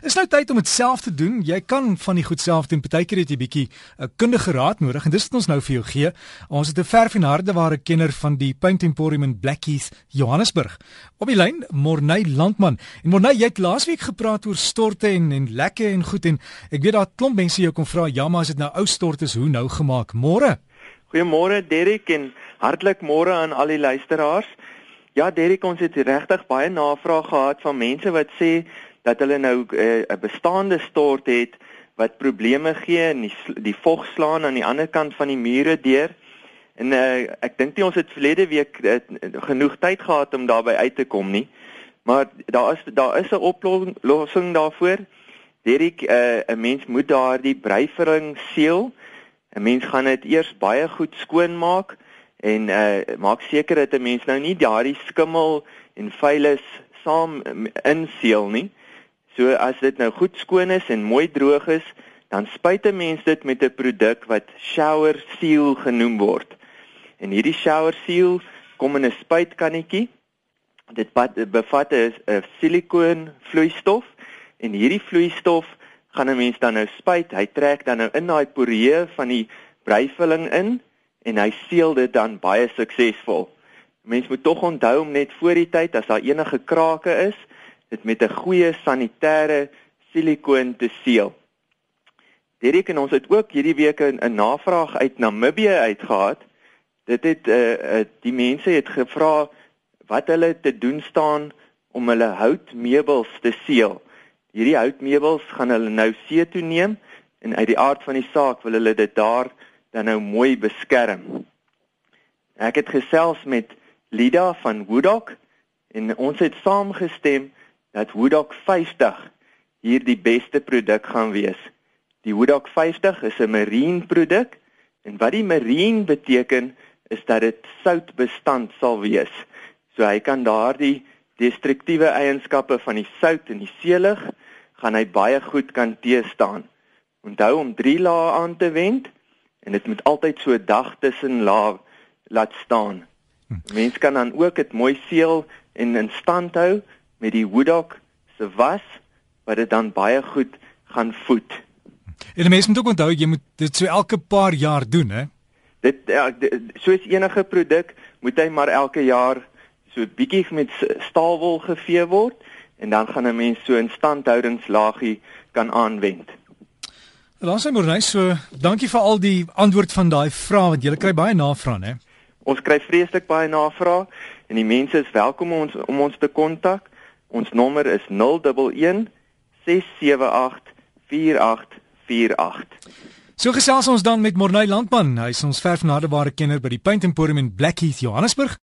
Dis nou tyd om dit self te doen. Jy kan van die goed self doen. Partykeer het jy bietjie 'n uh, kundige raad nodig en dis wat ons nou vir jou gee. Ons het 'n verf en hardeware kenner van die Paint Emporium in Blackheath, Johannesburg. Op die lyn, Morney Landman. En Morney, jy het laasweek gepraat oor storte en en lekke en goed en ek weet daar klomp mense jou kom vra, "Ja, maar as dit nou ou stort is, hoe nou gemaak?" Môre. Goeiemôre Derek en hartlik môre aan al die luisteraars. Ja, Derek, ons het regtig baie navraag gehad van mense wat sê dat hulle nou eh, 'n uh, bestaande stort het wat probleme gee en die, die vog slaan aan die ander kant van die mure deur. En uh, ek dink nie ons het verlede week uh, genoeg tyd gehad om daarby uit te kom nie. Maar daar is daar is 'n oplossing daarvoor. Derek, 'n uh, mens moet daardie breivering seël. 'n Mens gaan dit eers baie goed skoon maak en uh, maak seker dat 'n mens nou nie daardie skimmel en vuilis saam inseël nie. So as dit nou goed skoon is en mooi droog is, dan spuit 'n mens dit met 'n produk wat shower seal genoem word. En hierdie shower seal kom in 'n spuitkannetjie. Dit bevat 'n silikoon vloeistof en hierdie vloeistof gaan 'n mens dan nou spuit. Hy trek dan nou in daai poree van die breivulling in en hy seël dit dan baie suksesvol. Mens moet tog onthou om net voor die tyd as daar enige krake is, dit met 'n goeie sanitêre silikoon te seël. Derek en ons het ook hierdie week 'n navraag uit Namibië uitgehad. Dit het uh, uh, die mense het gevra wat hulle te doen staan om hulle houtmeubels te seël. Hierdie houtmeubels gaan hulle nou see toe neem en uit die aard van die saak wil hulle dit daar dan nou mooi beskerm. Ek het gesels met Lida van Woodok en ons het saamgestem dat Woodok 50 hier die beste produk gaan wees. Die Woodok 50 is 'n marine produk en wat die marine beteken is dat dit soutbestand sal wees. So hy kan daardie destruktiewe eienskappe van die sout en die seelig gaan hy baie goed kan teestaan. Onthou om 3 lae aan te wend en dit moet altyd so dag tussen lae laat staan. Hm. Mens kan dan ook dit mooi seël en in stand hou met die woodok se was wat dit dan baie goed gaan voed. En die mense moet ook onthou jy moet dit so elke paar jaar doen hè. Dit ja, soos enige produk moet hy maar elke jaar so bietjie met staalwol gevee word en dan gaan 'n mens so 'n instandhoudingslaagie kan aanwend. Laat sy môre so dankie vir al die antwoord van daai vrae want jy kry baie navrae hè. Ons kry vreeslik baie navrae en die mense is welkom om ons om ons te kontak. Ons nommer is 011 678 4848. So gesels ons dan met Morney Landman. Hy is ons verfnadebare kenner by die Paint Emporium in Blackheath, Johannesburg.